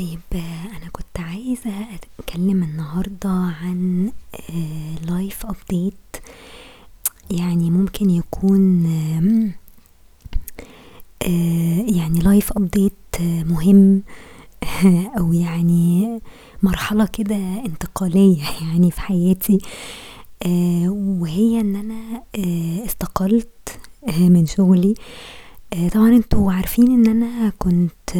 طيب أنا كنت عايزة أتكلم النهاردة عن life update يعني ممكن يكون يعني life update مهم أو يعني مرحلة كده انتقالية يعني في حياتي. وهي إن أنا استقلت من شغلي. طبعا أنتوا عارفين إن أنا كنت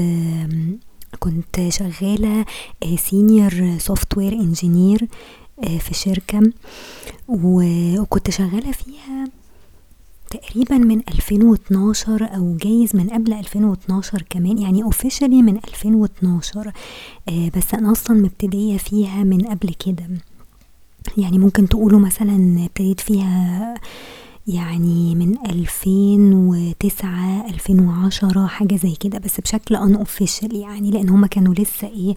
كنت شغالة senior software engineer في شركة. وكنت شغالة فيها تقريبا من ألفين واتناشر أو جايز من قبل ألفين واتناشر كمان يعني officially من ألفين واتناشر بس أنا أصلا مبتدية فيها من قبل كده. يعني ممكن تقولوا مثلا ابتديت فيها يعني من ألفين وتسعة ألفين وعشرة حاجة زي كده بس بشكل unofficial يعني لأن هما كانوا لسه إيه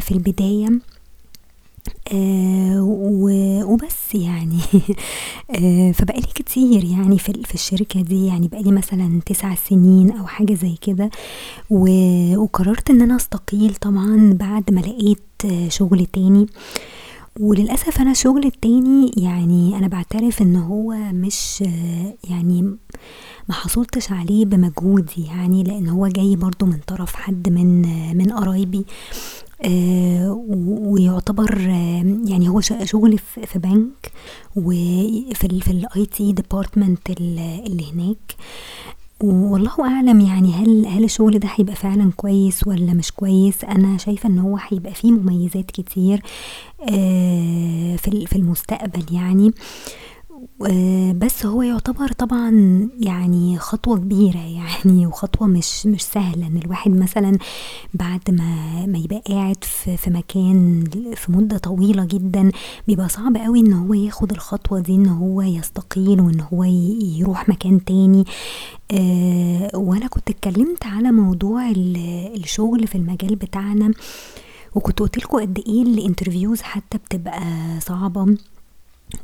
في البداية. وبس يعني. فبقالي كتير يعني في, في الشركة دي يعني بقالي مثلا تسع سنين أو حاجة زي كده. وقررت إن أنا أستقيل طبعا بعد ما لقيت شغل تاني. وللأسف أنا الشغل التاني يعني أنا بعترف إن هو مش يعني ما حصلتش عليه بمجهودي يعني لأن هو جاي برضو من طرف حد من من قرايبي. ويعتبر يعني هو شغل في بنك وفي في ال IT department اللي هناك. والله أعلم يعني هل هل الشغل ده هيبقى فعلا كويس ولا مش كويس؟ أنا شايفة إن هو هيبقى فيه مميزات كتير في في المستقبل يعني. بس هو يعتبر طبعا يعني خطوة كبيرة يعني وخطوة مش مش سهلة إن الواحد مثلا بعد ما ما يبقى قاعد في, في مكان في مدة طويلة جدا بيبقى صعب قوي إن هو ياخد الخطوة دي إن هو يستقيل وإن هو يروح مكان تاني. وأنا كنت اتكلمت على موضوع الشغل في المجال بتاعنا وكنت قلتلكوا قد إيه ال interviews حتى بتبقى صعبة.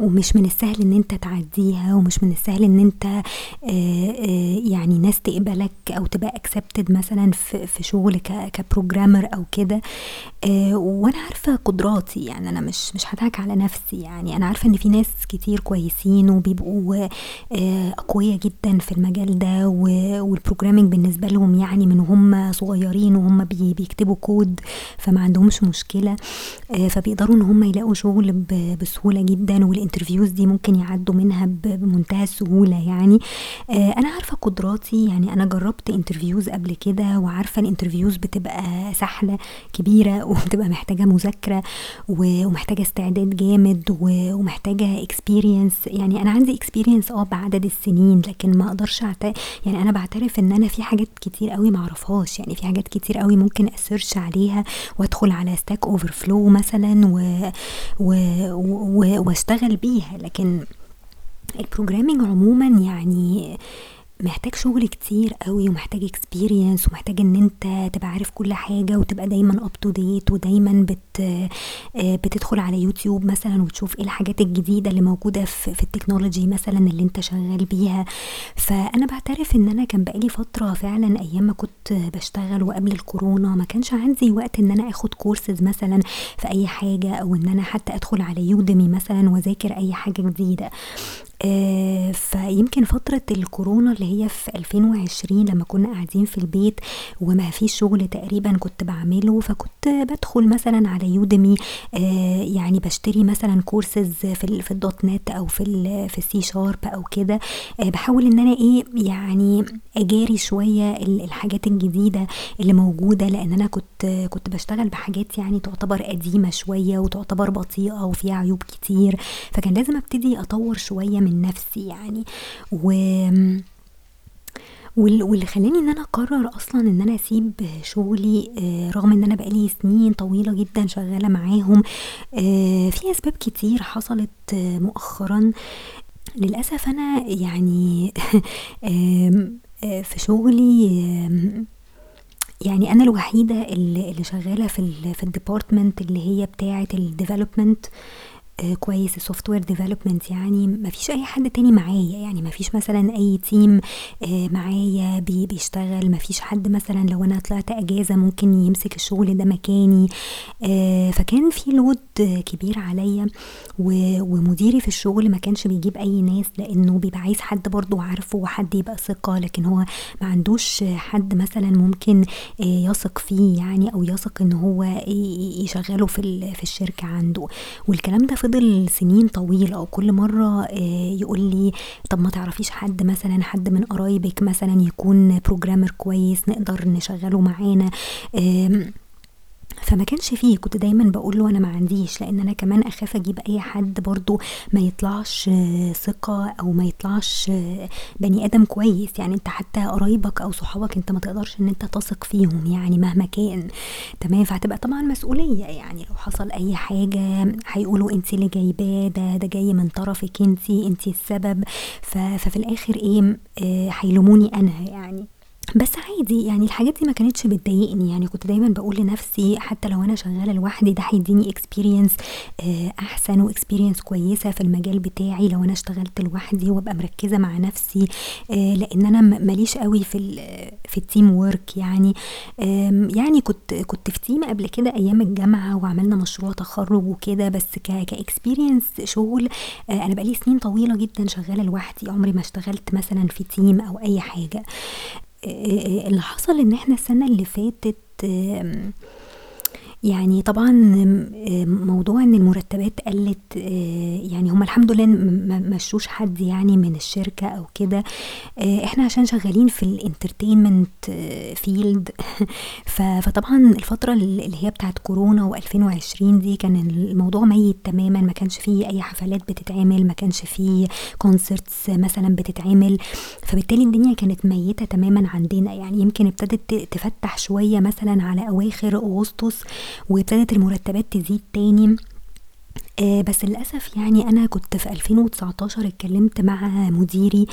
ومش من السهل إن أنت تعديها ومش من السهل إن أنت آآ آآ يعني ناس تقبلك أو تبقى accepted مثلا في, في شغل ك programmer أو كده. وأنا عارفة قدراتي يعني أنا مش مش هضحك على نفسي يعني أنا عارفة إن في ناس كتير كويسين وبيبقوا أقوياء جدا في المجال ده وال programming بالنسبة لهم يعني من هم صغيرين وهم بيكتبوا كود فما عندهمش مشكلة. فبيقدروا إن هم يلاقوا شغل بسهولة جدا وال interviews دي ممكن يعدوا منها بمنتهى السهولة يعني. أنا عارفة قدراتي يعني أنا جربت interviews قبل كده وعارفة ال interviews بتبقى سهله كبيرة وبتبقى محتاجة مذاكرة ومحتاجة استعداد جامد ومحتاجة experience يعني أنا عندي experience آه بعدد السنين لكن ما أقدرش يعني أنا بعترف إن أنا في حاجات كتير قوي ما أعرفهاش. يعني في حاجات كتير قوي ممكن أ search عليها وأدخل على Stack Overflow مثلا و, و... و... وأشتغل بيها لكن ال programming عموما يعني محتاج شغل كتير قوي ومحتاج experience ومحتاج إن أنت تبقى عارف كل حاجة وتبقى دايما up to date ودايما بت بتدخل على يوتيوب مثلا وتشوف إيه الحاجات الجديدة اللي موجودة في, ال technology مثلا اللي أنت شغال بيها. فأنا بعترف إن أنا كان بقالي فترة فعلا أيام ما كنت بشتغل وقبل الكورونا ما كانش عندي وقت إن أنا آخد كورسز مثلا في أي حاجة أو إن أنا حتى أدخل على Udemy مثلا وأذاكر أي حاجة جديدة. آه فيمكن فترة الكورونا اللي هي في 2020 لما كنا قاعدين في البيت وما فيش شغل تقريبا كنت بعمله فكنت بدخل مثلا على Udemy آه يعني بشتري مثلا كورسز في في ال .NET أو في في السي شارب أو كده. آه بحاول إن أنا إيه يعني أجاري شوية الحاجات الجديدة اللي موجودة لأن أنا كنت كنت بشتغل بحاجات يعني تعتبر قديمة شوية وتعتبر بطيئة وفيها عيوب كتير. فكان لازم أبتدي أطور شوية من نفسي يعني. و واللي خلاني إن أنا أقرر أصلا إن أنا أسيب شغلي رغم إن أنا بقالي سنين طويلة جدا شغالة معاهم في أسباب كتير حصلت مؤخرا. للأسف أنا يعني في شغلي يعني أنا الوحيدة اللي شغالة في ال في ال department اللي هي بتاعة ال development آه، كويس. ال software development يعني ما فيش أي حد تاني معايا. يعني ما فيش مثلا أي team آه، معايا بي بيشتغل. ما فيش حد مثلا لو أنا طلعت إجازة ممكن يمسك الشغل ده مكاني. آه، فكان في load كبير عليا ومديري في الشغل ما كانش بيجيب أي ناس لأنه بيبقى عايز حد برضو عارفه وحد يبقى ثقة. لكن هو ما عندوش حد مثلا ممكن يثق فيه يعني أو يثق إن هو يشغله في في الشركة عنده. والكلام ده فضل سنين طويلة وكل مرة آه، يقول لي طب ما تعرفيش حد مثلا حد من قرايبك مثلا يكون بروجرامر كويس نقدر نشغله معانا؟ فما كانش فيه. كنت دايما بقول له أنا ما عنديش لأن أنا كمان أخاف أجيب أي حد برضو ما يطلعش ثقة أو ما يطلعش بني آدم كويس. يعني أنت حتى قرايبك أو صحابك أنت ما تقدرش إن أنت تثق فيهم يعني مهما كان. تمام؟ فهتبقى طبعا مسؤولية. يعني لو حصل أي حاجة هيقولوا أنت اللي جايباه ده ده جاي من طرفك أنت أنت السبب. ففي الآخر إيه آه، هيلوموني أنا يعني. بس عادي يعني الحاجات دي ما كانتش بتضايقني. يعني كنت دايما بقول لنفسي حتى لو أنا شغالة لوحدي ده هيديني experience آه، أحسن و experience كويسة في المجال بتاعي لو أنا اشتغلت لوحدي وأبقى مركزة مع نفسي. آه، لأن أنا ماليش قوي في في ال teamwork يعني. يعني كنت كنت في team قبل كده أيام الجامعة وعملنا مشروع تخرج وكده بس ك experience شغل آه، أنا بقالي سنين طويلة جدا شغالة لوحدي عمري ما اشتغلت مثلا في team أو أي حاجة. اللي حصل إن إحنا السنة اللي فاتت يعني طبعا موضوع إن المرتبات قلت آه، يعني هم الحمد لله ما مشوش حد يعني من الشركة أو كده. آه، إحنا عشان شغالين في ال entertainment field. فطبعا الفترة اللي هي بتاعت كورونا و2020 دي كان الموضوع ميت تماما. ما كانش فيه أي حفلات بتتعمل ما كانش فيه concerts مثلا بتتعمل. فبالتالي الدنيا كانت ميتة تماما عندنا. يعني يمكن ابتدت تفتح شوية مثلا على أواخر أغسطس. وابتدت المرتبات تزيد تاني. آه بس للأسف يعني أنا كنت في 2019 اتكلمت مع مديري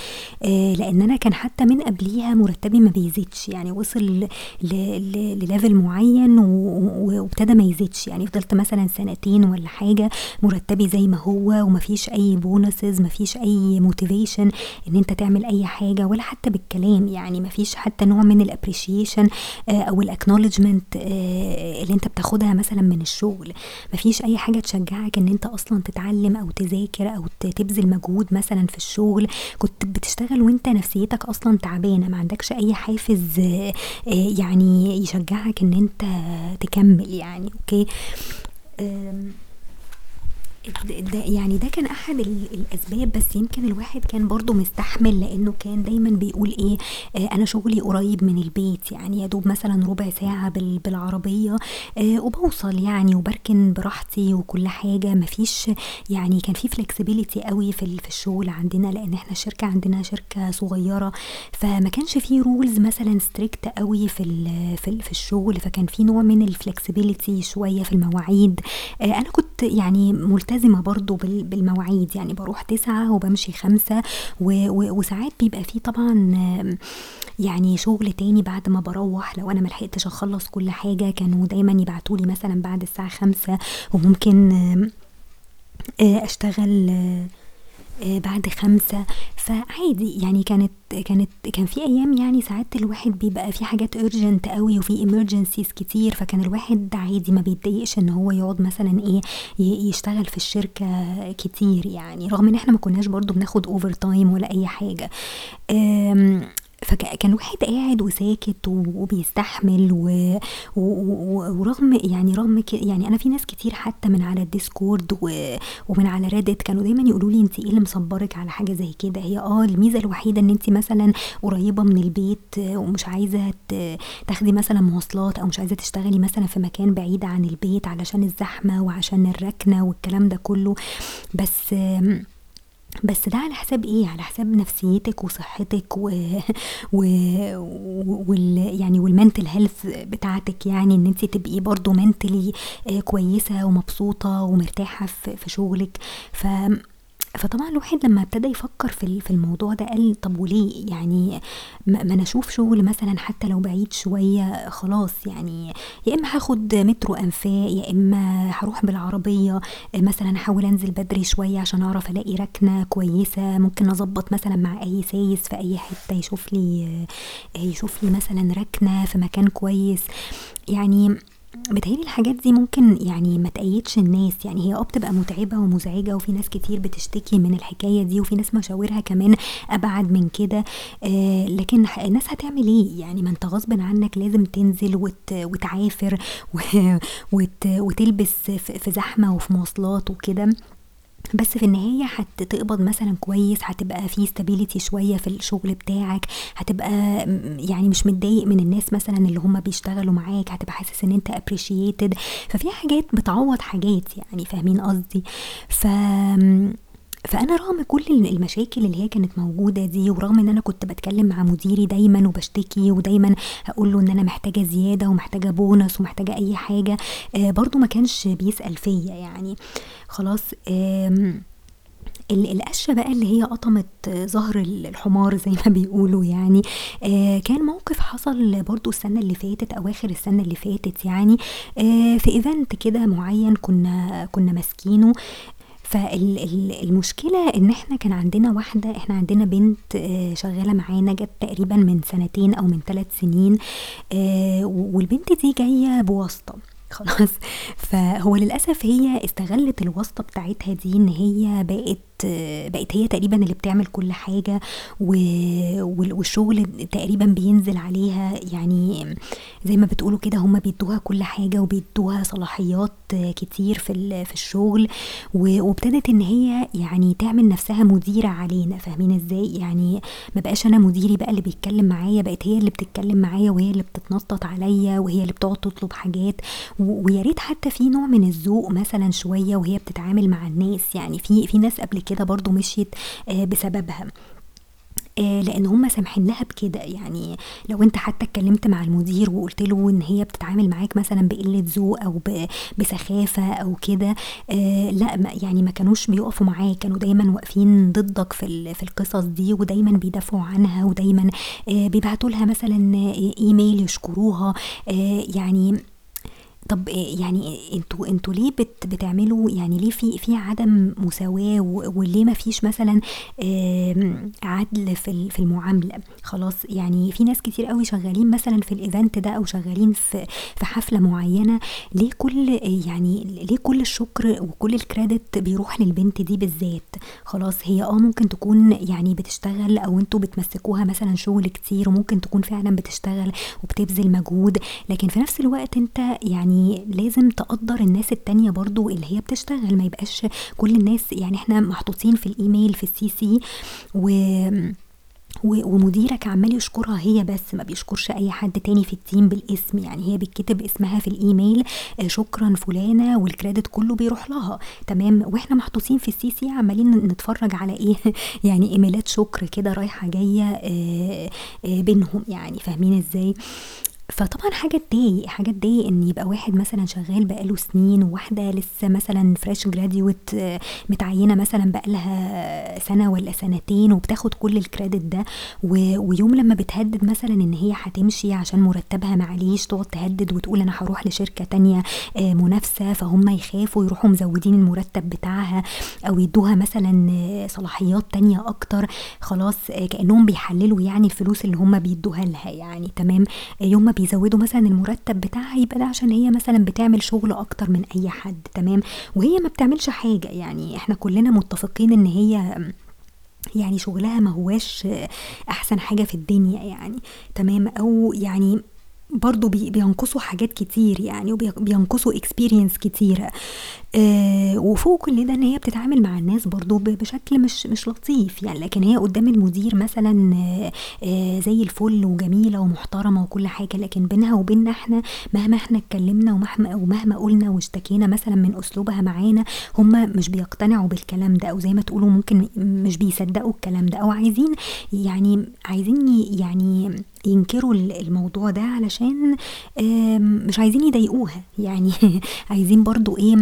آه لأن أنا كان حتى من قبليها مرتبي ما بيزيدش يعني وصل ل level معين وابتدى ما يزيدش يعني فضلت مثلا سنتين ولا حاجة مرتبي زي ما هو ومفيش أي bonuses مفيش أي motivation إن أنت تعمل أي حاجة ولا حتى بالكلام يعني مفيش حتى نوع من ال appreciation آه أو ال acknowledgment آه اللي أنت بتاخدها مثلا من الشغل مفيش أي حاجة تشجعك إن انت أصلا تتعلم أو تذاكر أو تبذل مجهود مثلا في الشغل كنت بتشتغل وانت نفسيتك أصلا تعبانة ما عندكش اي حافز آه، يعني يشجعك ان انت تكمل يعني okay؟ ده يعني ده كان أحد الأسباب بس يمكن الواحد كان برضو مستحمل لأنه كان دايما بيقول إيه آه أنا شغلي قريب من البيت يعني يا دوب مثلا ربع ساعة بالعربية آه وبوصل يعني وبركن براحتي وكل حاجة. مفيش يعني كان في flexibility قوي في في الشغل عندنا لأن إحنا الشركة عندنا شركة صغيرة. فما كانش في rules مثلا strict قوي في في, في الشغل فكان في نوع من ال flexibility شوية في المواعيد. آه أنا كنت يعني ملتزمه ملتزمة برضو بالمواعيد. يعني بروح تسعة وبمشي خمسة وساعات بيبقى فيه طبعا يعني شغل تاني بعد ما بروح. لو أنا ملحقتش أخلص كل حاجة كانوا دايما يبعتولي مثلا بعد الساعة خمسة وممكن أشتغل آه، بعد خمسة. فعادي يعني كانت كانت كان في أيام يعني ساعات الواحد بيبقى في حاجات urgent قوي وفي emergencies كتير فكان الواحد عادي ما بيتضايقش إن هو يقعد مثلا إيه يشتغل في الشركة كتير يعني رغم إن إحنا ما كناش برضو بناخد overtime ولا أي حاجة. فكان الواحد قاعد وساكت وبيستحمل و... و... ورغم يعني رغم ك... يعني أنا في ناس كتير حتى من على ال Discord و... ومن على Reddit كانوا دايما يقولوا لي انت إيه اللي مصبرك على حاجة زي كده؟ هي آه الميزة الوحيدة إن انت مثلا قريبة من البيت ومش عايزة ت... تاخدي مثلا مواصلات أو مش عايزة تشتغلي مثلا في مكان بعيد عن البيت علشان الزحمة وعشان الركنة والكلام ده كله. بس بس ده على حساب إيه؟ على حساب نفسيتك وصحتك و, و... وال... يعني والمنتل هيلث بتاعتك يعني إن أنت تبقي برضو منتلي كويسة ومبسوطة ومرتاحة في, في شغلك. ف فطبعًا الواحد لمّا ابتدى يفكّر في في الموضوع ده قال طب وليه؟ يعني ما أنا أشوف شغل مثلًا حتى لو بعيد شوية خلاص يعني يا إما هاخد مترو أنفاق، يا إما هاروح بالعربية مثلًا أحاول أنزل بدري شوية عشان أعرف ألاقي ركنة كويسة، ممكن أضبّط مثلًا مع أي سايس في أي حتة يشوف لي يشوف لي مثلًا ركنة في مكان كويس، يعني بيتهيأ لي الحاجات دي ممكن يعني ما تقيدش الناس، يعني هي آه بتبقى متعبة ومزعجة وفي ناس كتير بتشتكي من الحكاية دي وفي ناس مشاورها كمان أبعد من كده، آآ لكن الناس هتعمل إيه؟ يعني ما أنت غصبٍ عنك لازم تنزل وت وتعافر وت وتلبس في زحمة وفي مواصلات وكده. بس في النهاية هتقبض مثلًا كويس، هتبقى في stability شوية في الشغل بتاعك، هتبقى يعني مش متضايق من الناس مثلًا اللي هُم بيشتغلوا معاك، هتبقى حاسس إن أنت appreciated ففي حاجات بتعوّض حاجات يعني فاهمين قصدي؟ ف فأنا رغم كل المشاكل اللي هي كانت موجودة دي، ورغم إن أنا كنت باتكلم مع مديري دايمًا وباشتكي ودايمًا أقول له إن أنا محتاجة زيادة ومحتاجة bonus ومحتاجة أي حاجة، آآ برضه ما كانش بيسأل فيّا يعني. خلاص آمم ال القشة بقى اللي هي قطمت ظهر الحمار زي ما بيقولوا يعني، آآ كان موقف حصل برضه السنة اللي فاتت أواخر السنة اللي فاتت يعني، آآ في event كده معيّن كنا كنا ماسكينه، فال ال المشكلة إن إحنا كان عندنا واحدة إحنا عندنا بنت شغالة معانا جات تقريبًا من سنتين أو من 3 سنين، آآ والبنت دي جاية بواسطة. خلاص، فهو للأسف هي استغلت الواسطة بتاعتها دي إن هي بقت بقت هي تقريبًا اللي بتعمل كل وال والشغل تقريبًا بينزل عليها. يعني زي ما بتقولوا كده هُم بيدّوها كل حاجة وبيدّوها صلاحيات كتير في في الشغل، وابتدت إن هي يعني تعمل نفسها مديرة علينا. فاهمين إزاي؟ يعني ما بقاش أنا مديري بقى اللي بيتكلم معايا، بقت هي اللي بتتكلم معايا وهي اللي بتتنطط عليَّ وهي اللي بتقعد تطلب حاجات، ويا ريت حتى في نوع من الذوق مثلًا شوية وهي بتتعامل مع الناس، يعني في في ناس قبل كده برضه مشيت آآ بسببها. آآ لإن هُم سامحين لها بكده، يعني لو أنت حتى اتكلمت مع المدير وقُلت له إن هي بتتعامل معاك مثلًا بقلة ذوق أو ب بسخافة أو كده، آآ لأ ما يعني ما كانوش بيقفوا معاك، كانوا دايمًا واقفين ضدك في في القصص دي ودايمًا بيدافعوا عنها ودايمًا بيبعتوا لها مثلًا email يشكروها، يعني طب يعني أنتم أنتم ليه بت بتعملوا يعني ليه في في عدم مساواة و وليه ما فيش مثلًا عدل في في المعاملة؟ خلاص يعني في ناس كتير أوي شغالين مثلًا في الevent ده أو شغالين في في حفلة معيّنة، ليه كل يعني ليه كل الشكر وكل الcredit بيروح للبنت دي بالذات؟ خلاص هي آه ممكن تكون يعني بتشتغل أو أنتم بتمسكوها مثلًا شغل كتير وممكن تكون فعلًا بتشتغل وبتبذل مجهود، لكن في نفس الوقت أنت يعني لازم تقدّر الناس التانية برضه اللي هي بتشتغل، ما يبقاش كل الناس يعني إحنا محطوطين في الemail في الCC و و ومديرك عمّال يشكرها هي بس ما بيشكرش أي حد تاني في الteam بالاسم، يعني هي بيتكتب اسمها في الemail شكرًا فلانة والcredit كله بيروح لها. تمام، وإحنا محطوطين في الCC عمّالين نتفرج على إيه؟ يعني إيميلات شكر كده رايحة جاية آآ بينهم. يعني فاهمين إزاي؟ فطبعًا حاجة تضايق، حاجة تضايق إن يبقى واحد مثلًا شغال بقى له سنين وواحدة لسه مثلًا fresh graduate متعينة مثلًا بقى لها سنة والّا سنتين وبتاخد كل الcredit ده، ويوم لمّا بتهدد مثلًا إن هي هتمشي عشان مرتبها معليش تقعد تهدد وتقول أنا هاروح لشركة تانية آآ منافسة، فهُم يخافوا يروحوا مزودين المرتب بتاعها أو يدّوها مثلًا صلاحيات تانية أكتر، خلاص كأنهم بيحللوا يعني الفلوس اللي هُم بيدّوها لها يعني تمام، يوم بيزودوا مثلًا المرتب بتاعها يبقى ده عشان هي مثلًا بتعمل شغل أكتر من أي حد تمام، وهي ما بتعملش حاجة، يعني إحنا كلنا متفقين إن هي يعني شغلها ما هواش أحسن حاجة في الدنيا يعني تمام، أو يعني برضه بي بينقصوا حاجات كتير يعني وبي بينقصوا experience كتيرة، آآ وفوق كل ده إن هي بتتعامل مع الناس برضه بشكل مش مش لطيف. يعني، لكن هي قدّام المدير مثلًا آآ زي الفل وجميلة ومحترمة وكل حاجة، لكن بينها وبيننا إحنا مهما إحنا اتكلمنا ومهما ومهما قُلنا واشتكينا مثلًا من أسلوبها معانا، هُم مش بيقتنعوا بالكلام ده أو زي ما تقولوا ممكن مش بيصدقوا الكلام ده أو عايزين يعني عايزين يعني ينكروا ال الموضوع ده علشان مش عايزين يضايقوها، يعني عايزين برضه إيه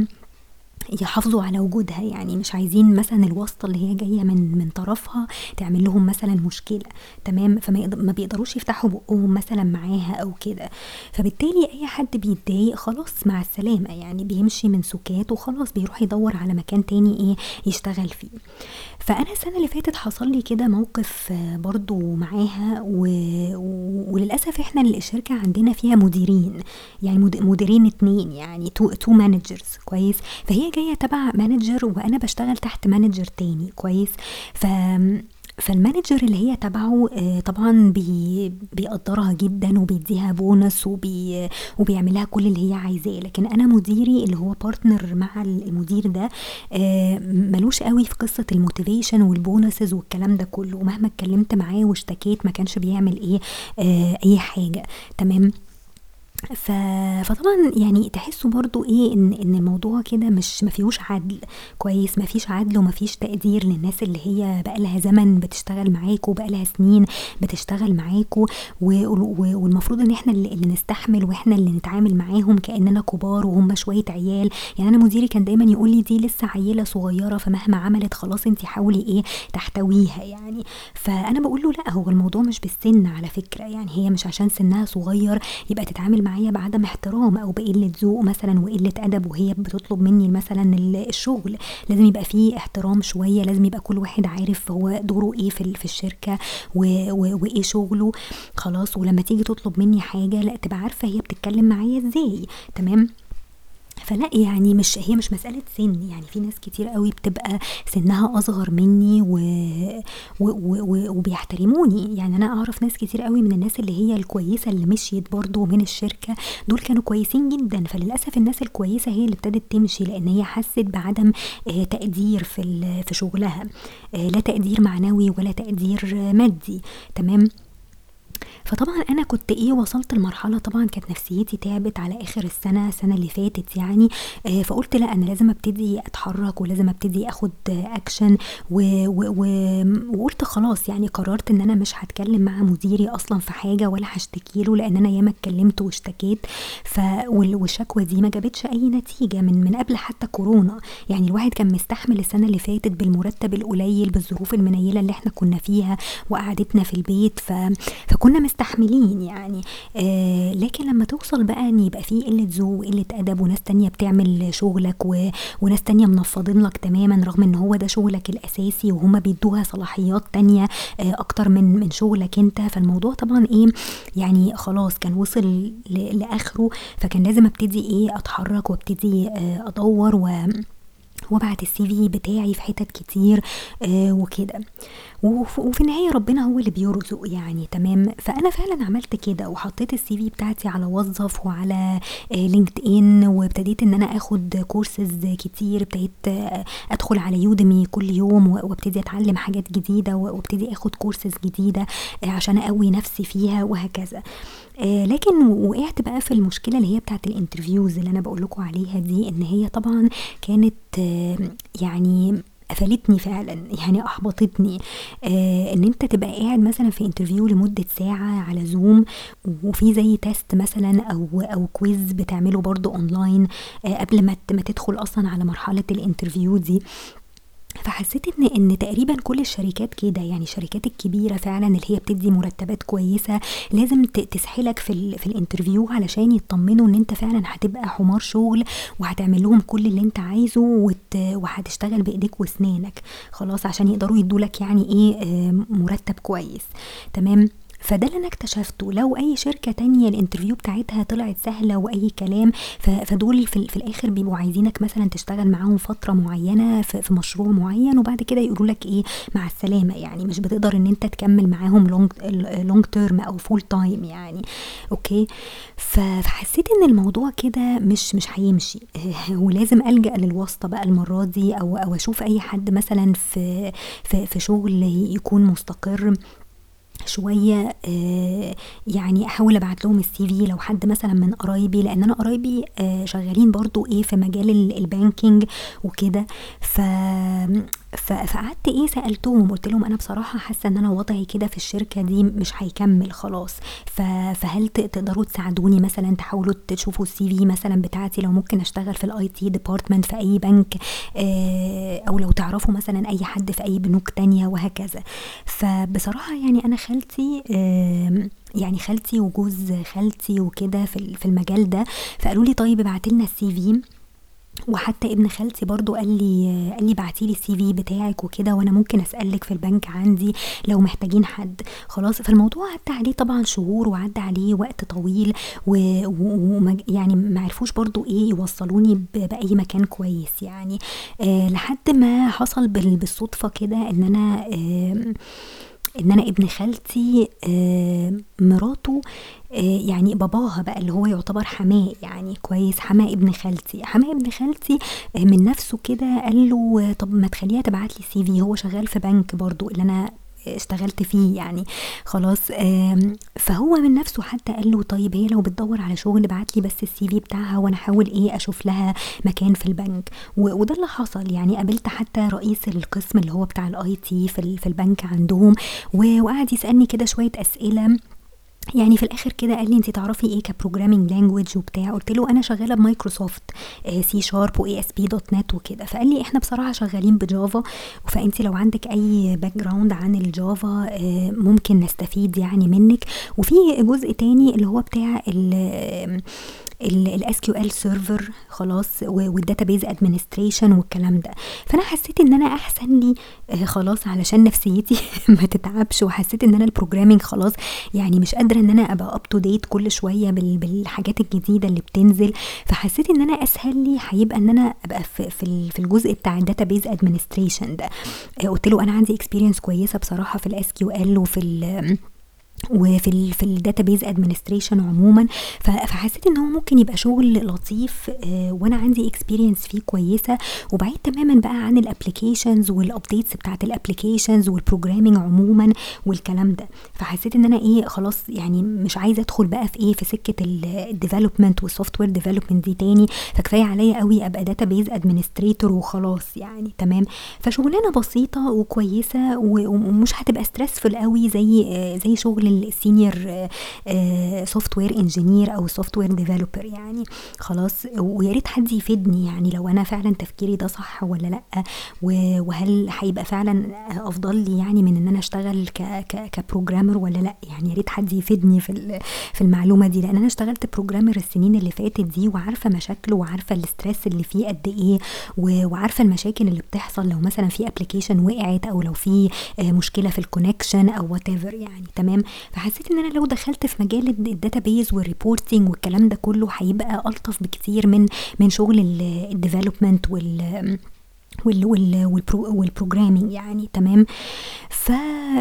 يحافظوا على وجودها. يعني مش عايزين مثلا الواسطة اللي هي جاية من من طرفها تعمل لهم مثلا مشكلة. تمام؟ فما ما بيقدروش يفتحوا بقهم مثلا معاها أو كده. فبالتالي أي حد بيتضايق خلاص مع السلامة. يعني بيمشي من سكات وخلاص بيروح يدور على مكان تاني إيه يشتغل فيه. فأنا السنة اللي فاتت حصل لي كده موقف برضو معاها و... وللأسف إحنا الشركة عندنا فيها مديرين يعني مديرين اتنين يعني two two managers كويس؟ فهي جاية تبع manager وأنا بشتغل تحت manager تاني كويس؟ ف فال manager اللي هي تبعه آه، طبعا بي بيقدرها جدا وبيديها بونص وبي وبيعملها كل اللي هي عايزاه. لكن أنا مديري اللي هو partner مع المدير ده آه، ملوش قوي في قصة ال motivation وال bonuses والكلام ده كله. مهما اتكلمت معاه واشتكيت ما كانش بيعمل إيه آه، أي حاجة. تمام؟ ف... فطبعا يعني تحسوا برضو إيه ان إن الموضوع كده مش ما فيهوش عدل كويس ما فيش عدل وما فيش تقدير للناس اللي هي بقى لها زمن بتشتغل معاكوا بقى لها سنين بتشتغل معاكوا و... و... والمفروض إن إحنا اللي, اللي نستحمل وإحنا اللي نتعامل معاهم كأننا كبار وهم شوية عيال. يعني أنا مديري كان دايما يقول لي دي لسه عيلة صغيرة فمهما عملت خلاص انت حاولي إيه تحتويها يعني. فأنا بقول له لأ هو الموضوع مش بالسن على فكرة يعني هي مش عشان سنها صغير يبقى تتعامل معايا بعدم احترام أو بقلة ذوق مثلا وقلة أدب وهي بتطلب مني مثلا الشغل لازم يبقى فيه احترام شوية لازم يبقى كل واحد عارف هو دوره إيه في في الشركة وإيه شغله. خلاص ولما تيجي تطلب مني حاجة لأ تبقى عارفة هي بتتكلم معايا إزاي. تمام؟ فلا يعني مش هي مش مسألة سن يعني في ناس كتير قوي بتبقى سنها أصغر مني و... و... و... وبيحترموني. يعني أنا أعرف ناس كتير قوي من الناس اللي هي الكويسة اللي مشيت برضو من الشركة دول كانوا كويسين جدا. فللأسف الناس الكويسة هي اللي ابتدت تمشي لأن هي حست بعدم آه، تقدير في في شغلها. آه، لا تقدير معنوي ولا تقدير مادي. تمام؟ فطبعا أنا كنت إيه وصلت لمرحلة طبعا كانت نفسيتي تعبت على آخر السنة السنة اللي فاتت يعني آه فقلت لأ أنا لازم أبتدي أتحرك ولازم أبتدي أخد اكشن و و و وقلت خلاص يعني قررت إن أنا مش هتكلم مع مديري أصلا في حاجة ولا هشتكي له لأن أنا ياما اتكلمت واشتكيت. ف والشكوى دي ما جابتش أي نتيجة من من قبل حتى كورونا. يعني الواحد كان مستحمل السنة اللي فاتت بالمرتب القليل بالظروف المنيلة اللي إحنا كنا فيها وقعدتنا في البيت. ف... فكنا مستحملين يعني. آه لكن لما توصل بقى إن يبقى في قلة ذوق وقلة أدب وناس تانية بتعمل شغلك و... وناس تانية منفضين لك تماما رغم إن هو ده شغلك الأساسي وهما بيدوها صلاحيات تانية آه أكتر من من شغلك أنت. فالموضوع طبعا إيه يعني خلاص كان وصل ل... لآخره. فكان لازم أبتدي إيه أتحرك وأبتدي آه أدور و وأبعت ال CV بتاعي في حتت كتير آه وكده. وفي النهاية ربنا هو اللي بيرزق يعني تمام؟ فأنا فعلا عملت كده وحطيت ال CV بتاعتي على وظف وعلى LinkedIn وابتديت إن أنا آخد كورسز كتير ابتديت آه، أدخل على Udemy كل يوم وابتدي أتعلم حاجات جديدة وابتدي آخد كورسز جديدة آه، عشان أقوي نفسي فيها وهكذا. آه لكن وقعت بقى في المشكلة اللي هي بتاعت ال interviews اللي أنا بقول لكم عليها دي إن هي طبعا كانت آه يعني قفلتني فعلا يعني أحبطتني. آه إن أنت تبقى قاعد مثلا في interview لمدة ساعة على Zoom وفي زي test مثلا أو أو quiz بتعمله برضو اونلاين آه قبل ما تدخل أصلا على مرحلة ال interview دي. فحسيت ان إن تقريبا كل الشركات كده يعني الشركات الكبيرة فعلا اللي هي بتدي مرتبات كويسة لازم تسحلك في في ال interview علشان يطمنوا إن أنت فعلا هتبقى حمار شغل وهتعمل لهم كل اللي أنت عايزه وهتشتغل بإيديك وأسنانك. خلاص عشان يقدروا يدولك يعني إيه آه، مرتب كويس. تمام؟ فده اللي أنا اكتشفته. لو أي شركة تانية ال interview بتاعتها طلعت سهلة وأي كلام فدول في, في الآخر بيبقوا عايزينك مثلا تشتغل معاهم فترة معينة في, مشروع معين وبعد كده يقولوا لك إيه مع السلامة. يعني مش بتقدر إن أنت تكمل معاهم long long term أو full time يعني. okay؟ فحسيت إن الموضوع كده مش مش هيمشي. ولازم ألجأ للواسطة بقى المرة دي أو أو أشوف أي حد مثلا في في, في شغل يكون مستقر. شوية آه يعني أحاول أبعت لهم ال CV لو حد مثلا من قرايبي لأن أنا قرايبي آه شغالين برضو إيه في مجال ال banking وكده. فقعدت إيه سألتهم قُلت لهم: "أنا بصراحة حاسة إن أنا وضعي كده في الشركة دي مش هيكمّل خلاص، فهل تقدروا تساعدوني مثلًا تحاولوا تشوفوا الCV مثلًا بتاعتي لو ممكن أشتغل في الIT department في أي بنك آآ أو لو تعرفوا مثلًا أي حد في أي بنوك تانية." وهكذا. فبصراحة يعني أنا خالتي يعني خالتي وجوز خالتي وكده في ال في المجال ده، فقالوا لي: "طيب ابعتي لنا الCV." وحتى ابن خالتي برضه قال لي قال لي: "ابعتي لي الCV بتاعِك وكده وأنا ممكن أسألِك في البنك عندي لو محتاجين حد." خلاص، فالموضوع عدّى عليه طبعًا شهور وعدّى عليه وقت طويل و و ومج يعني ما عرفوش برضه إيه يوصّلوني ب بأي مكان كويس يعني، آآ لحد ما حصل بال بالصدفة كده إن أنا آمم إن أنا ابن خالتي آآ مراته آآ يعني باباها بقى اللي هو يعتبر حماة يعني كويس، حماة ابن خالتي، حماة ابن خالتي آآ من نَفْسه كده قال له: "طب ما تخلّيها تبعت لي CV." هو شغال في بنك برضه اللي أنا اشتغلت فيه يعني خلاص، فهو من نَفْسه حتى قال له: "طيب هي لو بتدوّر على شغل ابعت لي بس الCV بتاعها وأنا أحاول إيه أشوف لها مكان في البنك." وده اللي حصل، يعني قابلت حتى رئيس القسم اللي هو بتاع الIT في ال في البنك عندهم وقعد يسألني كده شوية أسئلة، يعني في الآخر كده قال لي: "أنتِ تعرفي إيه كprogramming language وبتاع؟" قُلت له: "أنا شغالة بMicrosoft آآ C sharp وASP.NET وكده." فقال لي: "إحنا بصراحة شغالين بJava فأنتِ لو عندِك أي background عن الJava آآ ممكن نستفيد يعني منِّك، وفي جزء تاني اللي هو بتاع ال ال الSQL server خلاص و والdatabase administration والكلام ده." فأنا حسيت إن أنا أحسن لي آآ خلاص علشان نفسيتي ما تتعبش وحسيت إن أنا الprogramming خلاص يعني مش قادرة إن أنا أبقى up to date كل بال بالحاجات الجديدة اللي بتنزل، فحسيت إن أنا أسهل لي هيبقى إن أنا أبقى في في ال الجزء بتاع الdatabase administration ده. آآ قُلت له: "أنا عندي experience كويسة بصراحة في الSQL وفي ال وفي ال في الdatabase administration عمومًا." فحسيت إن هو ممكن يبقى شغل لطيف آآ وأنا عندي experience فيه كويسة، وبعيد تمامًا بقى عن الapplications والupdates بتاعة الapplications والprogramming عمومًا والكلام ده. فحسيت إن أنا إيه خلاص يعني مش عايزة أدخل بقى في إيه في سكة ال الdevelopment والsoftware development دي تاني، فكفاية عليَّ أوي أبقى database administrator وخلاص يعني تمام، فشغلانة بسيطة وكويسة و ومش هتبقى stressful أوي زي آآ زي شغل الsenior آآ software engineer أو software developer يعني. خلاص، ويا ريت حد يفيدني يعني لو أنا فعلًا تفكيري ده صح والّا لأ، و وهل هيبقى فعلًا أفضل لي يعني من إن أنا أشتغل ك ك كprogrammer والّا لأ، يعني يا ريت حد يفيدني في في المعلومة دي، لإن أنا اشتغلت programmer السنين اللي فاتت دي وعارفة مشاكله وعارفة الstress اللي فيه قد إيه، و وعارفة المشاكل اللي بتحصل. لو مثلًا في application وقعت أو لو في آآ مشكلة في الconnection أو whatever يعني. تمام، فحسيت إن أنا لو دخلت في مجال الد الdatabase والreporting والكلام ده كله هيبقى ألطف بكتير من من شغل ال الdevelopment وال وال وال وال pro وال programming يعني تمام، ف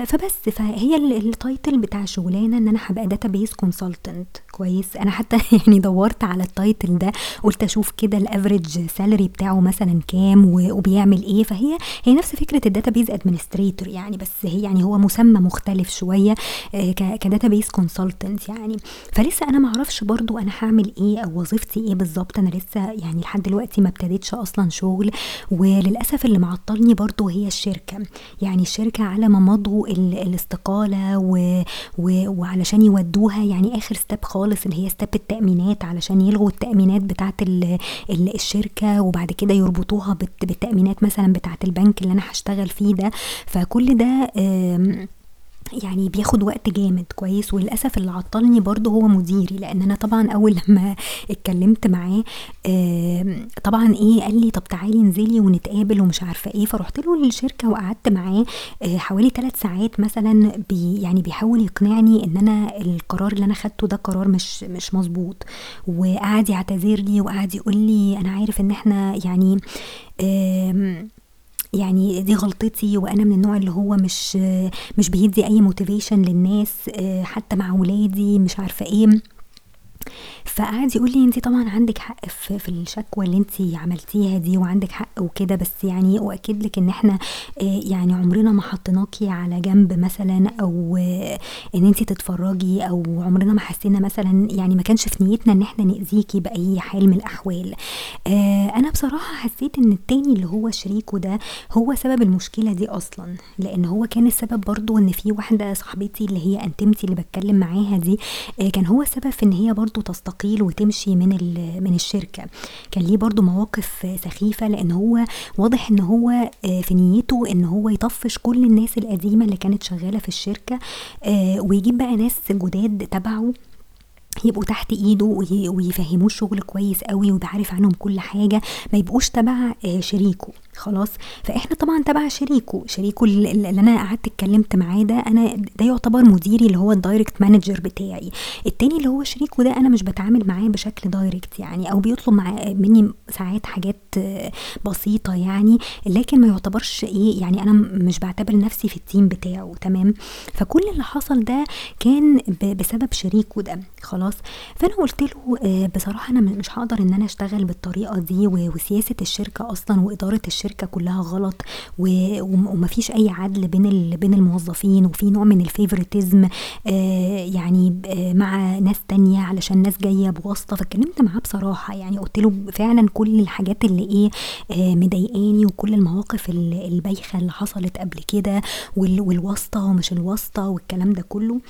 فبس فهي ال الtitle بتاع الشغلانة إن أنا هابقى database consultant. كويس، أنا حتى يعني دوّرت على الtitle ده قُلت أشوف كده الaverage salary بتاعه مثلًا كام وبيعمل إيه، فهي هي نفس فكرة الdatabase administrator يعني بس هي يعني هو مسمى مختلف شوية آآ ك كdatabase consultant يعني، فلسه أنا ما أعرفش برضه أنا هاعمل إيه أو وظيفتي إيه بالضبط، أنا لسه يعني لحد دلوقتي ما ابتديتش أصلًا شغل، وللأسف اللي معطّلني برضه هي الشركة، يعني الشركة على ما مضوا ال الاستقالة و و وعلشان يودوها يعني آخر step خالص اللي هي step التأمينات علشان يلغوا التأمينات بتاعة ال ال الشركة وبعد كده يربطوها بالت بالتأمينات مثلًا بتاعة البنك اللي أنا هاشتغل فيه ده، فكل ده يعني بياخد وقت جامد كويس، وللأسف اللي عطّلني برضه هو مديري، لإن أنا طبعًا أول لمّا اتكلمت معاه طبعًا إيه قال لي: "طب تعالي انزلي ونتقابل." ومش عارفة إيه، فرُحت له للشركة وقعدت معاه آآ حوالي 3 ساعات مثلًا بي يعني بيحاول يقنعني إن أنا القرار اللي أنا خدته ده قرار مش مش مضبوط، وقعد يعتذر لي وقعد يقول لي: "أنا عارف إن إحنا يعني يعني دي غلطتي وأنا من النوع اللي هو مش مش بيدّي أي motivation للناس آآ حتى مع ولادي." مش عارفة إيه. فقعد يقول لي أنتِ طبعًا عندِك حق في في الشكوى اللي أنتِ عملتيها دي وعندِك حق وكده، بس يعني أؤكد لِك إن إحنا آآ يعني عمرنا ما حطيناكِ على جنب مثلًا أو إن أنتِ تتفرّجي أو عمرنا ما حسينا مثلًا يعني ما كانش في نيتنا إن إحنا نأذيكِ بأي حال من الأحوال. آآ أنا بصراحة حسيت إن التاني اللي هو شريكه ده هو سبب المشكلة دي أصلًا، لإن هو كان السبب برضه إن في واحدة صاحبتي اللي هي أنتيمتي اللي باتكلم معاها دي، كان هو السبب في إن هي تستقيل وتمشي من من الشركة. كان ليه برضه مواقف سخيفة لإن هو واضح إن هو آآ في نيته إن هو يطفّش كل الناس القديمة اللي كانت شغالة في الشركة آآ ويجيب بقى ناس جداد تبعه يبقوا تحت إيده وي ويفهّموه الشغل كويس أوي ويبقى عارف عنهم كل حاجة، ما يبقوش تبع آآ شريكه خلاص، فإحنا طبعًا تبع شريكه، شريكه ال ال اللي أنا قعدت اتكلمت معاه ده أنا ده يعتبر مديري اللي هو الdirect manager بتاعي، التاني اللي هو شريكه ده أنا مش باتعامل معاه بشكل direct يعني أو بيطلب منّي ساعات حاجات بسيطة يعني، لكن ما يعتبرش إيه يعني أنا مش باعتبر نفسي في الteam بتاعه. تمام، فكل اللي حصل ده كان بسبب شريكه ده. خلاص، فأنا قُلت له آآ بصراحة أنا م مش هاقدر إن أنا أشتغل بالطريقة دي و وسياسة الشركة أصلًا وإدارة الشركة كلّها غلط و وم وما فيش أي عدل بين بين الموظفين وفي نوع من الfavoritism آآ يعني ب مع ناس تانية علشان ناس جاية بواسطة، فاتكلمت معاه بصراحة يعني قُلت له فعلًا كل الحاجات اللي إيه آآ مضايقاني وكل المواقف ال البايخة اللي حصلت قبل كده وال والواسطة ومش الواسطة والكلام ده كلّه.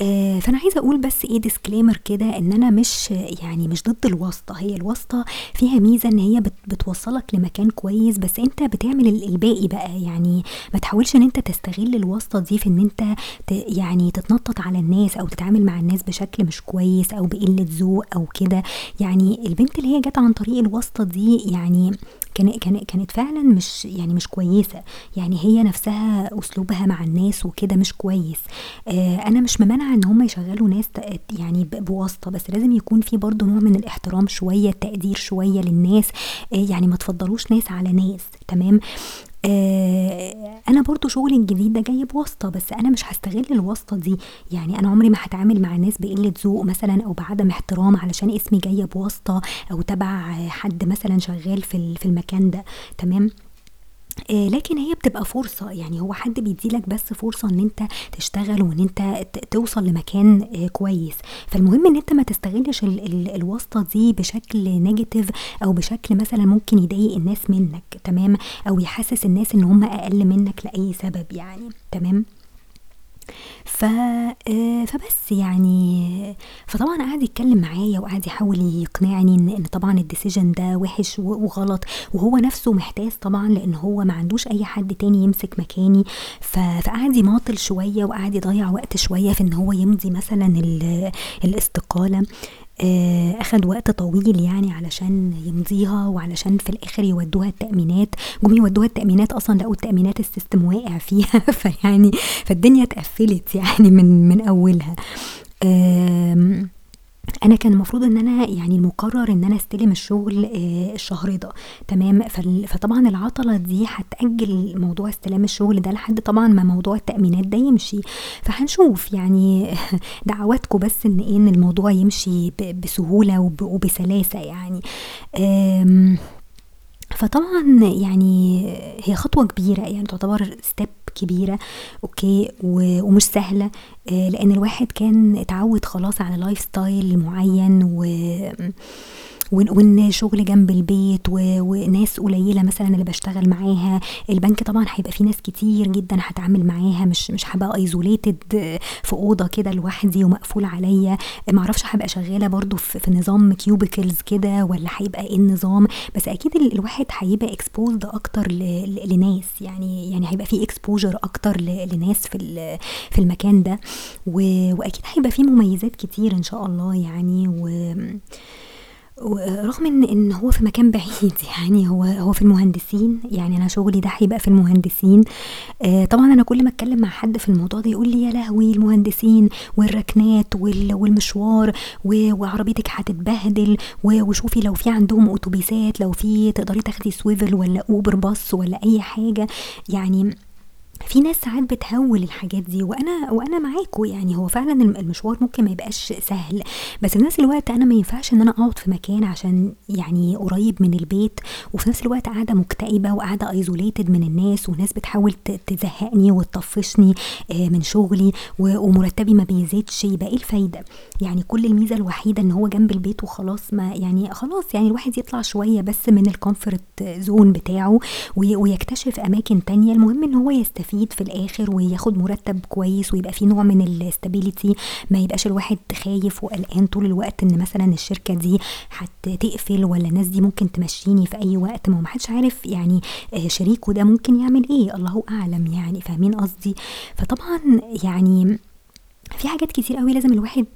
آآ فأنا عايزة أقول بس إيه disclaimer كده إن أنا مش يعني مش ضد الواسطة، هي الواسطة فيها ميزة إن هي بت بتوصّلك لمكان كويس، بس أنت بتعمل ال الباقي بقى، يعني ما تحاولش إن أنت تستغل الواسطة دي في إن أنت ت يعني تتنطّط على الناس أو تتعامل مع الناس بشكل مش كويس أو بقلة ذوق أو كده، يعني البنت اللي هي جات عن طريق الواسطة دي يعني كان كان كانت فعلًا مش يعني مش كويسة، يعني هي نفسها أسلوبها مع الناس وكده مش كويس، آآ أنا مش ممانعة إن هُم يشغّلوا ناس يعني ب بواسطة، بس لازم يكون في برضه نوع من الاحترام شوية، التقدير شوية للناس، آآ يعني ما تفضّلوش ناس على ناس تمام، آآ أنا برضه شغلي الجديد ده جاي بواسطة، بس أنا مش هاستغل الواسطة دي، يعني أنا عمري ما هاتعامل مع ناس بقلة ذوق مثلًا أو بعدم احترام علشان اسمي جاية بواسطة أو تبع حد مثلًا شغال في ال في المكان ده. تمام، آآ لكن هي بتبقى فرصة، يعني هو حد بيدّي لك بس فرصة إن أنت تشتغل وإن أنت ت توصل لمكان آآ كويس، فالمهم إن أنت ما تستغلش ال ال الواسطة دي بشكل negative أو بشكل مثلًا ممكن يضايق الناس منّك تمام، أو يحسّس الناس إن هُم أقل منّك لأي سبب يعني تمام. ف آآ فبس يعني فطبعًا قعد يتكلم معايا وقعد يحاول يقنعني إن طبعًا ال decision ده وِحِش وغلط، وهو نفسه محتاس طبعًا لإن هو ما عندوش أي حد تاني يمسك مكاني، فقعد يماطل شوية وقعد يضيّع وقت شوية في إن هو يمضي مثلًا ال الإستقالة، آآ أخد وقت طويل يعني علشان يمضيها وعلشان في الآخر يودّوها التأمينات، جُم يودّوها التأمينات أصلًا لقوا التأمينات ال system واقع فيها فيعني فالدنيا اتقفّلت يعني من من أولها. أنا كان المفروض إن أنا يعني المقرر إن أنا أستلم الشغل آآ الشهر ده. تمام، فطبعًا العطلة دي هتأجّل موضوع استلام الشغل ده لحد طبعًا ما موضوع التأمينات ده يمشي، فهنشوف يعني دعواتكم بس إن إيه، إن الموضوع يمشي ب بسهولة وب وبسلاسة يعني. فطبعًا يعني هي خطوة كبيرة يعني تعتبر step كبيرة أوكي، و ومش سهلة آآ لإن الواحد كان اتعوّد خلاص على lifestyle معيّن و وإن شغل جنب البيت وناس قليلة مثلًا اللي باشتغل معاها، البنك طبعًا هيبقى فيه ناس كتير جدًا هاتعامل معاها مش مش هابقى isolated في أوضة كده لوحدي ومقفول عليّا، ما أعرفش هابقى شغالة برضه في نظام cubicles كده والّا هيبقى إيه النظام، بس أكيد ال الواحد هيبقى ل ل لناس، يعني يعني هيبقى في exposure أكتر ل لناس في في المكان ده، و وأكيد هيبقى فيه مميزات كتير إن شاء الله يعني. و ورغم إن إن هو في مكان بعيد يعني هو هو في المهندسين، يعني أنا شغلي ده هيبقى في المهندسين، آآ طبعًا أنا كل ما أتكلم مع حد في الموضوع ده يقول لي: "يا لهوي المهندسين والركنات وال والمشوار وعربيتِك هتتبهدل وشوفي لو في عندهم أوتوبيسات، لو في تقدري تاخدي swivel والّا Uber bus والّا أي حاجة." يعني في ناس ساعات بتهوّل الحاجات دي وأنا وأنا معاكم يعني هو فعلًا الم المشوار ممكن ما يبقاش سهل، بس في نفس الوقت أنا ما ينفعش إن أنا أقعد في مكان عشان يعني قريب من البيت وفي نفس الوقت قاعدة مكتئبة وقاعدة isolated من الناس وناس بتحاول تزهقني وتطفشني آآ من شغلي ومرتبي ما بيزيدش يبقى إيه الفايدة؟ يعني كل الميزة الوحيدة إن هو جنب البيت وخلاص ما يعني خلاص يعني الواحد يطلع شوية بس من الcomfort zone بتاعه وي ويكتشف أماكن تانية، المهم إن هو يستفيد في الآخر وياخد مرتب كويس ويبقى في نوع من الstability ما يبقاش الواحد خايف وقلقان طول الوقت إن مثلًا الشركة دي هتقفل والّا الناس دي ممكن تمشّيني في أي وقت، ما هو ما حدش عارف يعني آآ شريكه ده ممكن يعمل إيه، الله أعلم يعني، فاهمين قصدي؟ فطبعًا يعني في حاجات كتير أوي لازم الواحد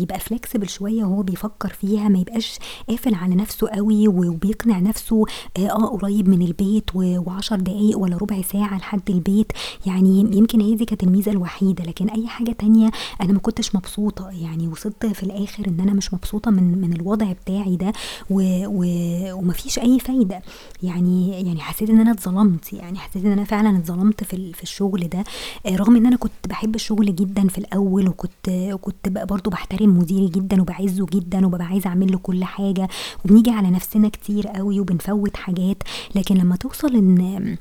يبقى flexible شوية وهو بيفكّر فيها، ما يبقاش قافل على نفسه أوي و وبيقنع نفسه آآ آه قريب من البيت و و10 دقايق والّا ربع ساعة لحد البيت، يعني يمكن هي دي كانت الميزة الوحيدة، لكن أي حاجة تانية أنا ما كنتش مبسوطة، يعني وصلت في الآخر إن أنا مش مبسوطة من من الوضع بتاعي ده و و وما فيش أي فايدة، يعني يعني حسيت إن أنا اتظلمت، يعني حسيت إن أنا فعلًا اتظلمت في في الشغل ده، آآ رغم إن أنا كنت باحب الشغل جدًا في الأول وكنت وكنت ب برضه باحترم مديري جدًا وباعزّه جدًا وبابقى عايزة أعمل له كل حاجة. وبنيجي على نفسنا كتير أوي وبنفوّت حاجات، لكن لمّا توصل إن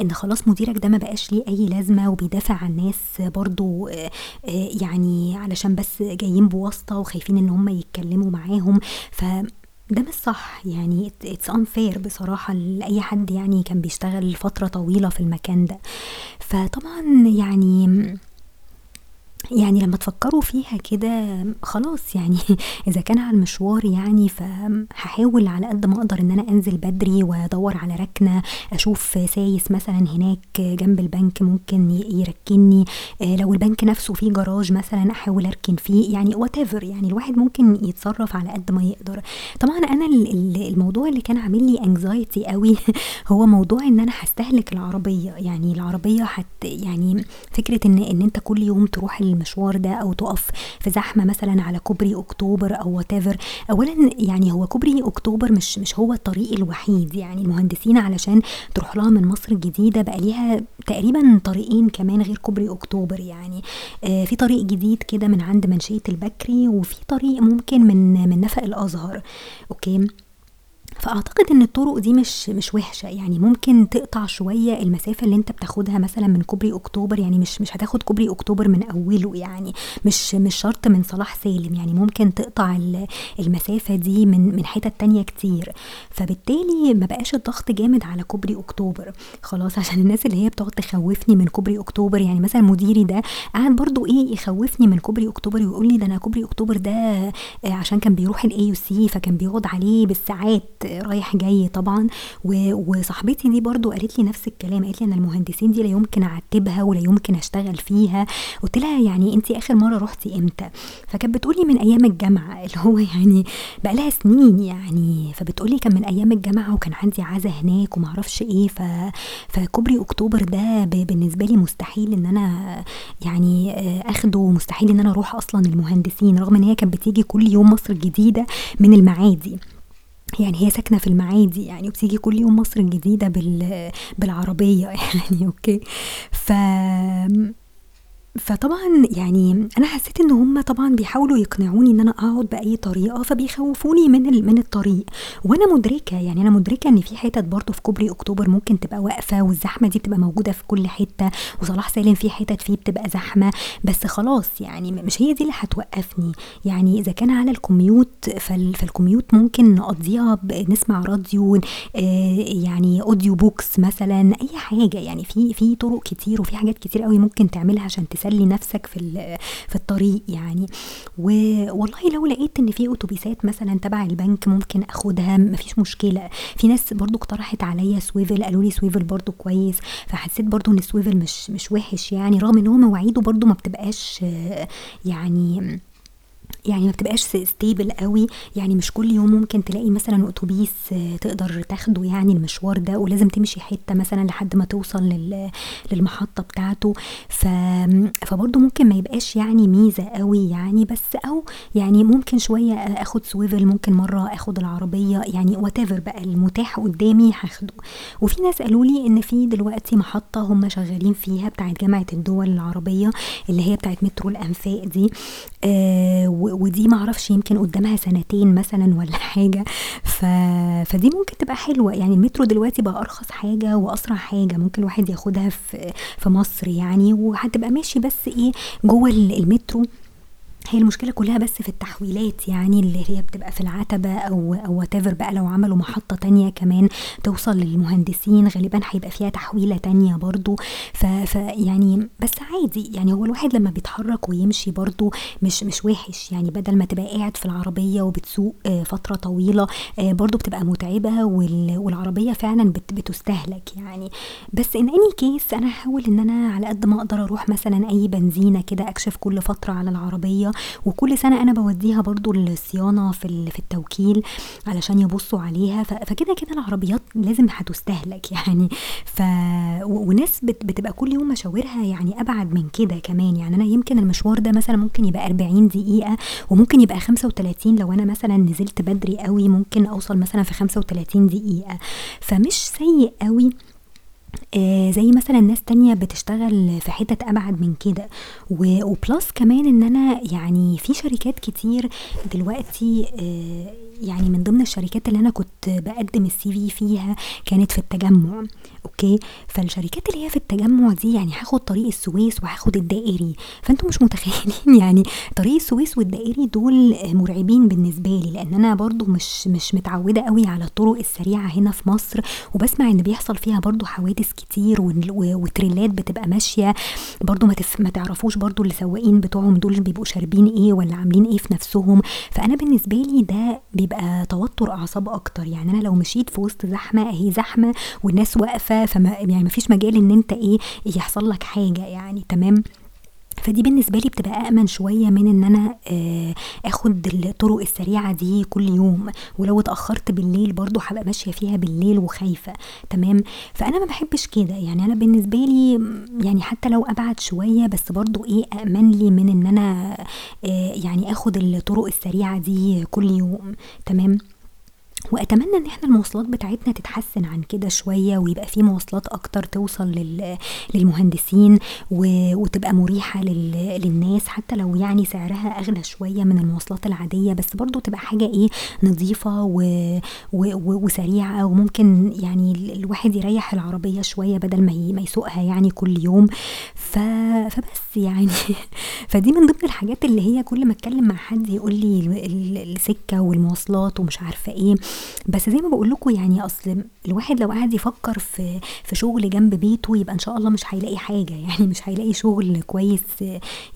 إن خلاص مديرك ده ما بقاش ليه أي لازمة وبيدافع عن ناس برضه آآ يعني علشان بس جايين بواسطة وخايفين إن هم يتكلموا معاهم، ف ده مش صح. يعني it's unfair بصراحة لأي حد يعني كان بيشتغل فترة طويلة في المكان ده، فطبعًا يعني يعني لمّا تفكّروا فيها كده خلاص يعني إذا كان على المشوار يعني فهاحاول على قد ما أقدر إن أنا أنزل بدري وأدوّر على ركنة، أشوف سايس مثلًا هناك جنب البنك ممكن ي يركّنني، آآ لو البنك نفسه فيه جراج مثلًا أحاول أركن فيه، يعني whatever يعني الواحد ممكن يتصرّف على قد ما يقدر. طبعًا ال الموضوع اللي كان عامل لي anxiety أوي هو موضوع إن أنا هاستهلك العربية، يعني العربية هت يعني فكرة إن إن أنت كل يوم تروح المشوار ده أو تُقف في زحمة مثلًا على كوبري أكتوبر أو whatever. أولًا يعني هو كوبري أكتوبر مش مش هو الطريق الوحيد، يعني المهندسين علشان تروح لها من مصر الجديدة بقى ليها تقريبًا طريقين كمان غير كوبري أكتوبر. يعني، آآ في طريق جديد كده من عند منشية البكري وفي طريق ممكن من من نفق الأزهر، okay؟ فأعتقد إن الطرق دي مش مش وحشة، يعني ممكن تقطع شوية المسافة اللي أنت بتاخدها مثلًا من كوبري أكتوبر، يعني مش مش هتاخد كوبري أكتوبر من أوله يعني، مش مش شرط من صلاح سالم، يعني ممكن تقطع ال المسافة دي من من حتت تانية كتير، فبالتالي ما بقاش الضغط جامد على كوبري أكتوبر، خلاص عشان الناس اللي هي بتقعد تخوّفني من كوبري أكتوبر، يعني مثلًا مديري ده قعد برضه إيه يخوّفني من كوبري أكتوبر ويقول لي: "ده أنا كوبري أكتوبر ده آآ عشان كان بيروح الAUC فكان بيقعد عليه بالساعات. رايح جاي طبعًا." وصاحبتي دي برضه قالت لي نفس الكلام، قالت لي: "أنا المهندسين دي لا يمكن أعتّبها ولا يمكن أشتغل فيها." قُلت لها: "يعني أنتِ آخر مرّة رُحتِ إمتى؟" فكانت بتقول لي: "من أيام الجامعة." اللي هو يعني بقى لها سنين يعني، فبتقول لي: "كان من أيام الجامعة وكان عندي عزا هناك وما أعرفش إيه." ف فكوبري أكتوبر ده ب بالنسبة لي مستحيل إن أنا يعني آآ آخده ومستحيل إن أنا أروح أصلًا المهندسين، رغم إن هي كانت بتيجي كل يوم مصر الجديدة من المعادي. يعني هي ساكنة في المعادي يعني وبتيجي كل يوم مصر الجديدة بال بالعربية يعني okay، ف فطبعًا يعني أنا حسيت إن هُم طبعًا بيحاولوا يقنعوني إن أنا أقعد بأي طريقة، فبيخوّفوني من من الطريق، وأنا مدركة يعني أنا مدركة إن في حتت برضه في كوبري أكتوبر ممكن تبقى واقفة والزحمة دي بتبقى موجودة في كل حتة، وصلاح سالم في حتت فيه بتبقى زحمة، بس خلاص يعني مش هي دي اللي هتوقّفني، يعني إذا كان على الcommute فال فالcommute ممكن نقضّيها بنسمع راديو آآ يعني audio books مثلًا، أي حاجة. يعني في في طرق كتير وفي حاجات كتير أوي ممكن تعملها عشان تسلّي نفسك في في الطريق يعني، والله لو لقيت إن في أوتوبيسات مثلًا تبع البنك ممكن آخدها ما فيش مشكلة، في ناس برضه اقترحت عليَّ swivel قالوا لي swivel برضه كويس، فحسيت برضه إن ال Swvl مش مش وِحِش يعني، رغم إن هو مواعيده برضه ما بتبقاش يعني يعني ما بتبقاش stable قوي. يعني مش كل يوم ممكن تلاقي مثلا أتوبيس تقدر تاخده يعني المشوار ده ولازم تمشي حتة مثلا لحد ما توصل لل للمحطة بتاعته. ف فبرضه ممكن ما يبقاش يعني ميزة قوي يعني. بس أو يعني ممكن شوية آخد سويفل ممكن مرة آخد العربية يعني what بقى المتاح قدامي هاخده. وفي ناس قالوا لي إن في دلوقتي محطة هم شغالين فيها بتاعت جامعة الدول العربية اللي هي بتاعت مترو الأنفاق دي. آه ودي معرفش يمكن قدامها سنتين مثلا ولا حاجة. ف... فدي ممكن تبقى حلوة. يعني المترو دلوقتي بقى أرخص حاجة وأسرع حاجة ممكن الواحد ياخدها في في مصر يعني وهتبقى ماشي بس إيه جوه المترو. هي المشكلة كلها بس في التحويلات يعني اللي هي بتبقى في العتبة أو أو whatever بقى لو عملوا محطة تانية كمان توصل للمهندسين غالبا هيبقى فيها تحويلة تانية برضو. ف, ف يعني بس عادي يعني هو الواحد لما بيتحرك ويمشي برضو مش مش وحش يعني بدل ما تبقى قاعد في العربية وبتسوق فترة طويلة برضو بتبقى متعبة والعربية فعلا بت بتستهلك يعني. بس ان اني كيس أنا هحاول إن أنا على قد ما أقدر أروح مثلا أي بنزينة كده أكشف كل فترة على العربية وكل سنة أنا بوديها برضو الصيانة في في التوكيل علشان يبصوا عليها. فكده كده العربيات لازم هتستهلك يعني. ف وناس بتبقى كل يوم مشاورها يعني أبعد من كده كمان. يعني أنا يمكن المشوار ده مثلا ممكن يبقى 40 دقيقة وممكن يبقى 35 لو أنا مثلا نزلت بدري قوي ممكن أوصل مثلا في 35 دقيقة. فمش سيء قوي آه زي مثلا ناس تانية بتشتغل في حتت أبعد من كده. وبلس كمان إن أنا يعني في شركات كتير دلوقتي آه يعني من ضمن الشركات اللي أنا كنت بقدم ال CV فيها كانت في التجمع. okay؟ فالشركات اللي هي في التجمع دي يعني هاخد طريق السويس وهاخد الدائري. فانتوا مش متخيلين يعني طريق السويس والدائري دول مرعبين بالنسبة لي لأن أنا برضو مش مش متعودة قوي على الطرق السريعة هنا في مصر وبسمع إن بيحصل فيها برضو حوادث كتير وتريلات بتبقى ماشية. برضو ما. ما تعرفوش برضو السواقين بتوعهم دول بيبقوا شاربين إيه ولا عاملين إيه في نفسهم. فأنا بالنسبة لي ده بيبقى توتر أعصاب أكتر. يعني أنا لو مشيت في وسط زحمة أهي زحمة والناس واقفة فما يعني مفيش مجال إن أنت إيه يحصل لك حاجة يعني تمام؟ فدي بالنسبة لي بتبقى امن شوية من إن أنا آخد الطرق السريعة دي كل يوم. ولو اتأخرت بالليل برضو هبقى ماشية فيها بالليل وخايفة تمام؟ فأنا ما بحبش كده. يعني أنا بالنسبة لي يعني حتى لو أبعد شوية بس برضو إيه امن لي من إن أنا يعني آخد الطرق السريعة دي كل يوم تمام؟ وأتمنى إن إحنا المواصلات بتاعتنا تتحسن عن كده شوية ويبقى في مواصلات أكتر توصل لل... للمهندسين و... وتبقى مريحة لل... للناس حتى لو يعني سعرها أغلى شوية من المواصلات العادية بس برضو تبقى حاجة إيه نظيفة و... و... و... وسريعة وممكن يعني الواحد يريح العربية شوية بدل ما, ي... ما يسوقها يعني كل يوم. ف... فبس يعني فدي من ضمن الحاجات اللي هي كل ما أتكلم مع حد يقول لي السكة والمواصلات ومش عارفة إيه بس زي ما بقول لكم يعني أصل الواحد لو قعد يفكر في في شغل جنب بيته يبقى إن شاء الله مش هيلاقي حاجة. يعني مش هيلاقي شغل كويس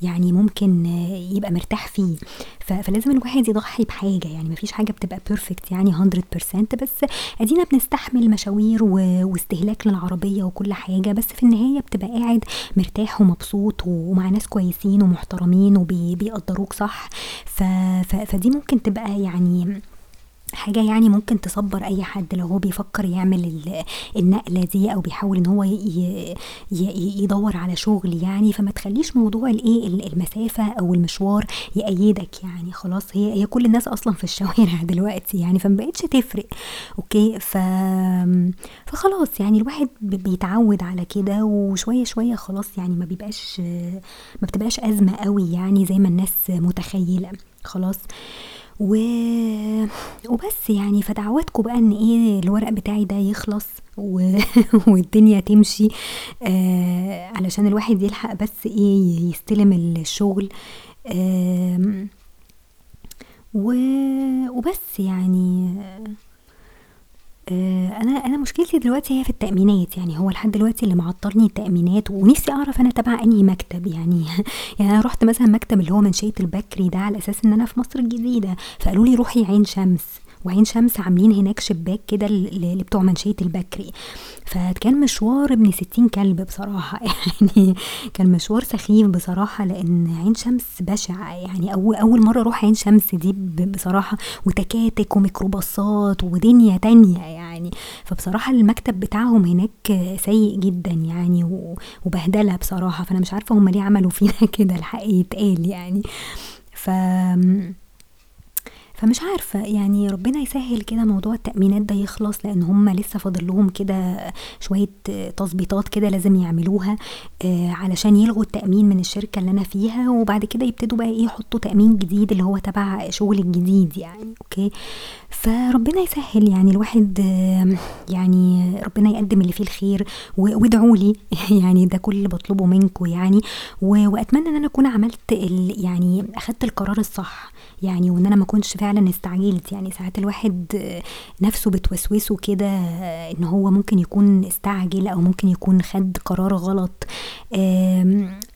يعني ممكن يبقى مرتاح فيه. فلازم الواحد يضحي بحاجة. يعني مفيش حاجة بتبقى بيرفكت يعني 100% بس أدينا بنستحمل مشاوير واستهلاك للعربية وكل حاجة. بس في النهاية بتبقى قاعد مرتاح ومبسوط ومع ناس كويسين ومحترمين وبيقدروك صح. فدي ممكن تبقى يعني حاجة يعني ممكن تصبر أي حد لو هو بيفكر يعمل النقلة دي أو بيحاول إن هو يدور على شغل يعني فما تخليش موضوع الإيه المسافة أو المشوار يأيدك يعني. خلاص هي هي كل الناس أصلا في الشوارع دلوقتي يعني فمبقتش تفرق. أوكي؟ ف فخلاص يعني الواحد بيتعود على كده وشوية شوية خلاص يعني ما بيبقاش ما بتبقاش أزمة قوي يعني زي ما الناس متخيلة. خلاص؟ و... وبس يعني فدعواتكم بقى إن إيه الورق بتاعي ده يخلص و... والدنيا تمشي آه علشان الواحد يلحق بس إيه يستلم الشغل آه و... وبس يعني أنا أنا مشكلتي دلوقتي هي في التأمينات يعني هو لحد دلوقتي اللي معطلني التأمينات ونفسي أعرف أنا تبع أنهي مكتب يعني يعني أنا رحت مثلا مكتب اللي هو منشية البكري ده على أساس إن أنا في مصر الجديدة فقالوا لي روحي عين شمس. وعين شمس عاملين هناك شباك كده ل لبتوع منشية البكري، فكان مشوار ابن ستين كلب بصراحة. يعني كان مشوار سخيف بصراحة لإن عين شمس بشع يعني أو أول مرة أروح عين شمس دي ب بصراحة وتكاتك وميكروباصات ودنيا تانية يعني، فبصراحة المكتب بتاعهم هناك سيء جدًا يعني و وبهدلة بصراحة، فأنا مش عارفة هُم ليه عملوا فينا كده الحق يتقال يعني، ف فمش عارفة يعني ربنا يسهّل كده موضوع التأمينات ده يخلص لإن هُم لسه فاضل لهم كده شوية تضبيطات كده لازم يعملوها آآ علشان يلغوا التأمين من الشركة اللي أنا فيها وبعد كده يبتدوا بقى إيه يحطوا تأمين جديد اللي هو تبع شغلي الجديد يعني أوكي، فربنا يسهّل يعني الواحد يعني ربنا يقدّم اللي فيه الخير وادعوا لي يعني ده كل اللي باطلبه منكم يعني وأتمنى إن أنا أكون عملت يعني أخدت القرار الصح يعني وإن أنا ما أكونش فعلًا استعجلت، يعني ساعات الواحد نَفْسه بتوسوسه كده إن هو ممكن يكون استعجل أو ممكن يكون خَد قرار غلط.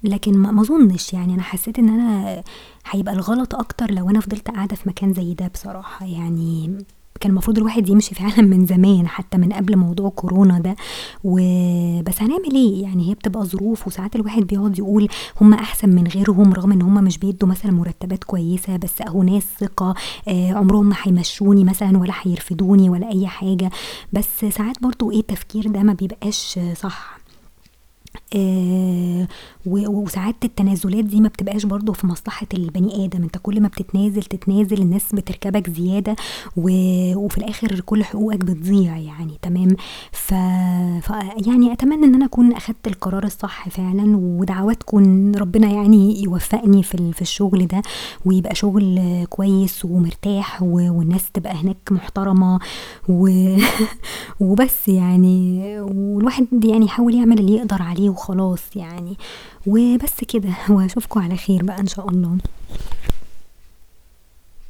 لكن ما أظنش. يعني أنا حسيت إن أنا هيبقى الغلط أكتر لو أنا فضلت قاعدة في مكان زي ده بصراحة، يعني كان المفروض الواحد يمشي فعلًا من زمان حتى من قبل موضوع كورونا ده. و بس هنعمل إيه؟ يعني هي بتبقى ظروف وساعات الواحد بيقعد يقول هُم أحسن من غيرهم رغم إن هُم مش بيدّوا مثلًا مرتبات كويسة بس أهو ناس ثقة آآ عمرهم ما هيمشّوني مثلًا ولا هيرفدوني ولا أي حاجة، بس ساعات برضه إيه التفكير ده ما بيبقاش صح. و وساعات التنازلات دي ما بتبقاش برضه في مصلحة البني آدم، أنت كل ما بتتنازل تتنازل الناس بتركبك زيادة و وفي الآخر كل حقوقك بتضيع يعني تمام، ف ف يعني أتمنى إن أنا أكون أخدت القرار الصح فعلًا ودعواتكم ربنا يعني يوفقني في ال في الشغل ده ويبقى شغل كويس ومرتاح و والناس تبقى هناك محترمة و وبس يعني والواحد يعني يحاول يعمل اللي يقدر عليه وخلاص يعني، وبس كده وأشوفكم على خير بقى إن شاء الله.